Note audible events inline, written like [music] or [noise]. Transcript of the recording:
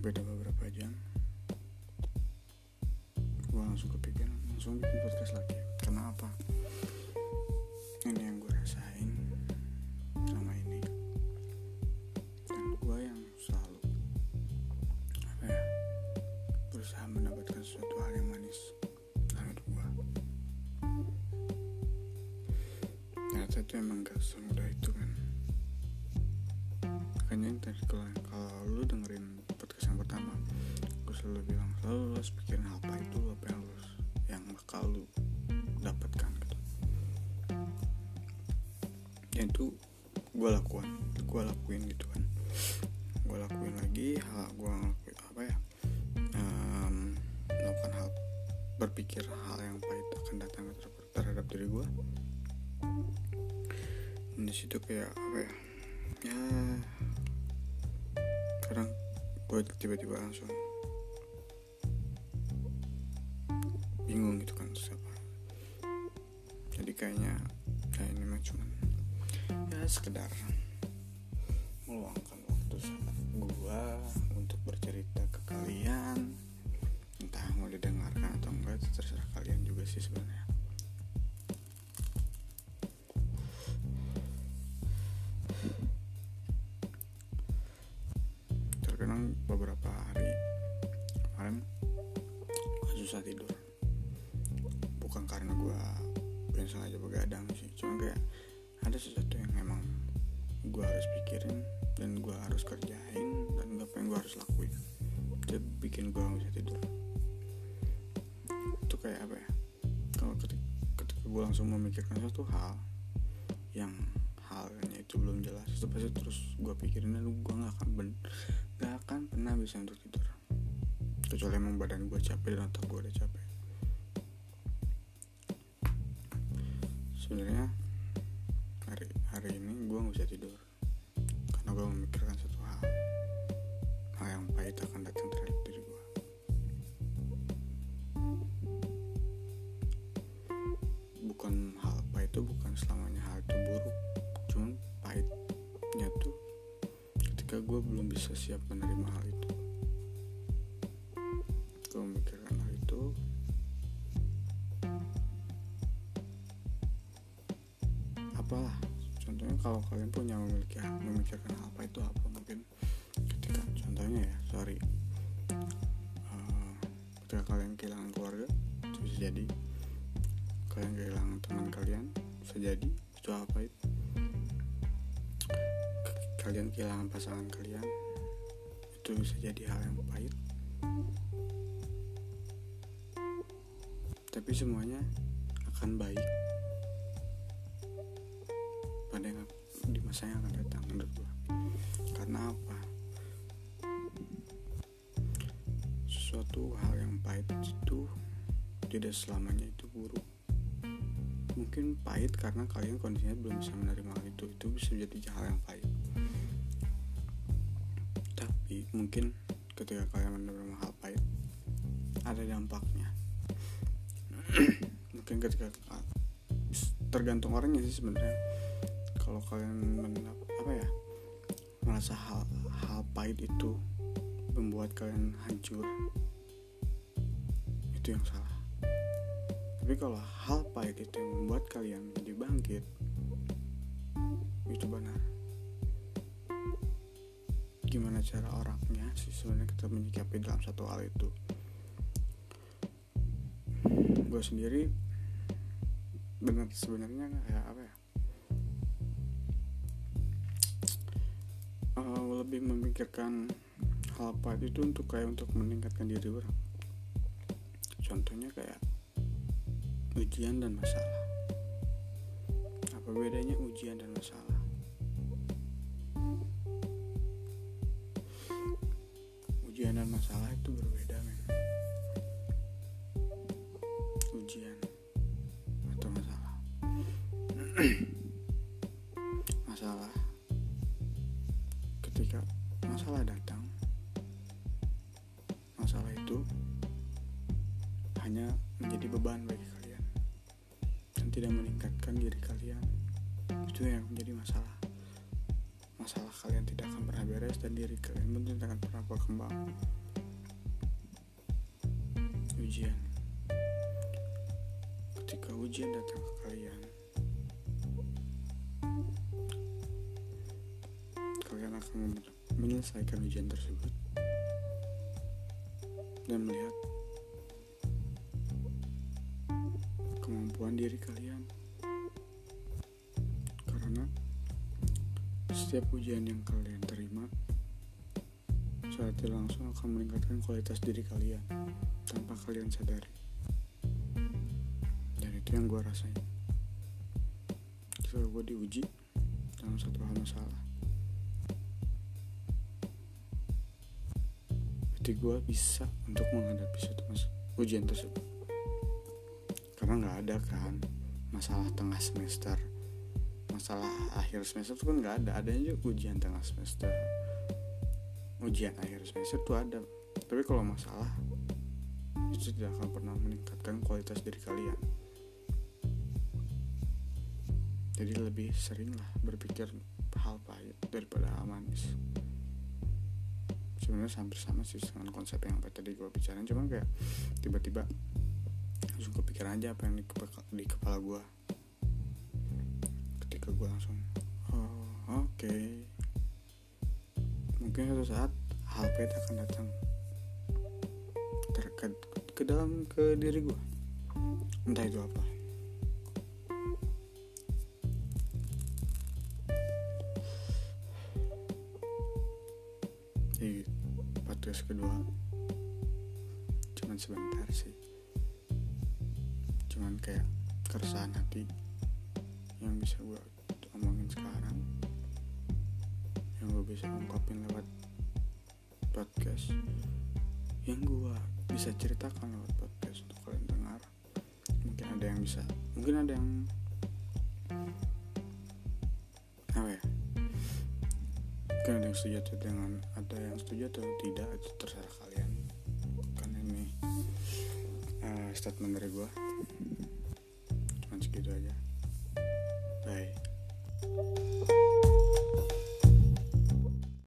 beda beberapa jam? Gue langsung kepikiran langsung bikin podcast lagi. Karena apa? Ini yang gue rasain selama ini. Dan gue yang selalu apa ya berusaha mendapatkan sesuatu hal yang manis dalam hidup gue ternyata itu emang gak semudah itu kan? Makanya kalau kalau lu dengerin yang pertama. Gue selalu bilang selalu lu harus pikirin apa itu apa yang lu yang bakal lu dapatkan gitu. Ya itu gue lakukan gue lakuin gitu kan. Gue lakuin lagi hal gue ngelakuin apa ya um, melakukan hal berpikir hal yang pahit akan datang ter- terhadap diri gue Dan di situ kayak apa ya gue tiba-tiba langsung. Bingung gitu kan terus apa. Jadi kayaknya kayak ini mah cuman ya sekedar meluangkan waktu saat gue untuk bercerita ke kalian. Entah mau didengarkan atau enggak terserah kalian juga sih sebenarnya beberapa hari kemarin gue susah tidur. Bukan karena gue pengen aja begadang sih cuma kayak ada sesuatu yang emang gue harus pikirin dan gue harus kerjain dan apa yang gue harus lakuin. Itu bikin gue gak bisa tidur. Itu kayak apa ya? Kalau ketika, ketika gue langsung memikirkan satu hal yang halnya itu belum jelas. Itu terus gue pikirin gue gak akan ben gak akan pernah bisa untuk tidur. Kecuali emang badan gue capek dan otak gue udah capek. Sebenarnya gue belum bisa siap menerima hal itu. Gue memikirkan hal itu. Apalah contohnya kalau kalian punya memiliki memikirkan hal apa itu apa mungkin. Ketika contohnya ya sorry. Eh, ketika kalian kehilangan keluarga itu bisa jadi. Kalian kehilangan teman kalian bisa jadi. Itu apa itu kalian kehilangan pasangan kalian itu bisa jadi hal yang pahit. Tapi semuanya akan baik. Pada yang di masa yang akan datang menurut gua. Karena apa? Sesuatu hal yang pahit itu tidak selamanya itu buruk. Mungkin pahit karena kalian kondisinya belum bisa menerima hal itu. Itu bisa jadi hal yang pahit mungkin ketika kalian menerima hal pahit ada dampaknya. [clears throat] Mungkin ketika tergantung orangnya sih sebenarnya. Kalau kalian men- apa ya merasa hal hal pahit itu membuat kalian hancur itu yang salah. Tapi kalau hal pahit itu yang membuat kalian menjadi bangkit itu benar gimana cara orangnya sih sebenarnya kita menyikapi dalam satu hal itu. Gue sendiri benar sebenarnya kayak apa ya? Eh, lebih memikirkan hal apa itu untuk kayak untuk meningkatkan diri orang. Contohnya kayak ujian dan masalah. Apa bedanya ujian dan masalah dan masalah itu berbeda men. Ujian atau masalah. [clears throat] Masalah. Ketika masalah datang masalah itu hanya menjadi beban bagi kalian dan tidak meningkatkan diri kalian. Itu yang menjadi masalah masalah kalian tidak akan pernah beres dan diri kalian pun tidak akan pernah berkembang. Ujian. Ketika ujian datang ke kalian kalian akan menyelesaikan ujian tersebut dan melihat kemampuan diri kalian setiap ujian yang kalian terima saat langsung akan meningkatkan kualitas diri kalian tanpa kalian sadari. Dan itu yang gue rasain. Ketika gue diuji dalam satu hal masalah berarti gue bisa untuk menghadapi satu ujian tersebut. Karena nggak ada kan masalah tengah semester masalah akhir semester itu kan nggak ada. Adanya juga ujian tengah semester. Ujian akhir semester itu ada. Tapi kalau masalah itu tidak akan pernah meningkatkan kualitas diri kalian. Jadi lebih seringlah berpikir hal pahit daripada hal manis. Sebenarnya hampir sama sih dengan konsep yang tadi gue bicarain. Cuma kayak tiba-tiba langsung kepikiran aja apa yang di, kepala, di kepala gue ketika gue langsung. Oh oke. Okay. mungkin suatu saat hal akan datang terkait ke dalam ke diri gue entah itu apa. Di podcast kedua cuman sebentar sih. Cuman kayak keresahan hati yang bisa gue omongin sekarang yang gue bisa ungkapin lewat podcast yang gue bisa ceritakan lewat podcast untuk kalian dengar. Mungkin ada yang bisa mungkin ada yang apa ya? Mungkin ada yang setuju atau dengan ada yang setuju atau tidak itu terserah kalian. Kan ini uh, statement dari gue cuman segitu aja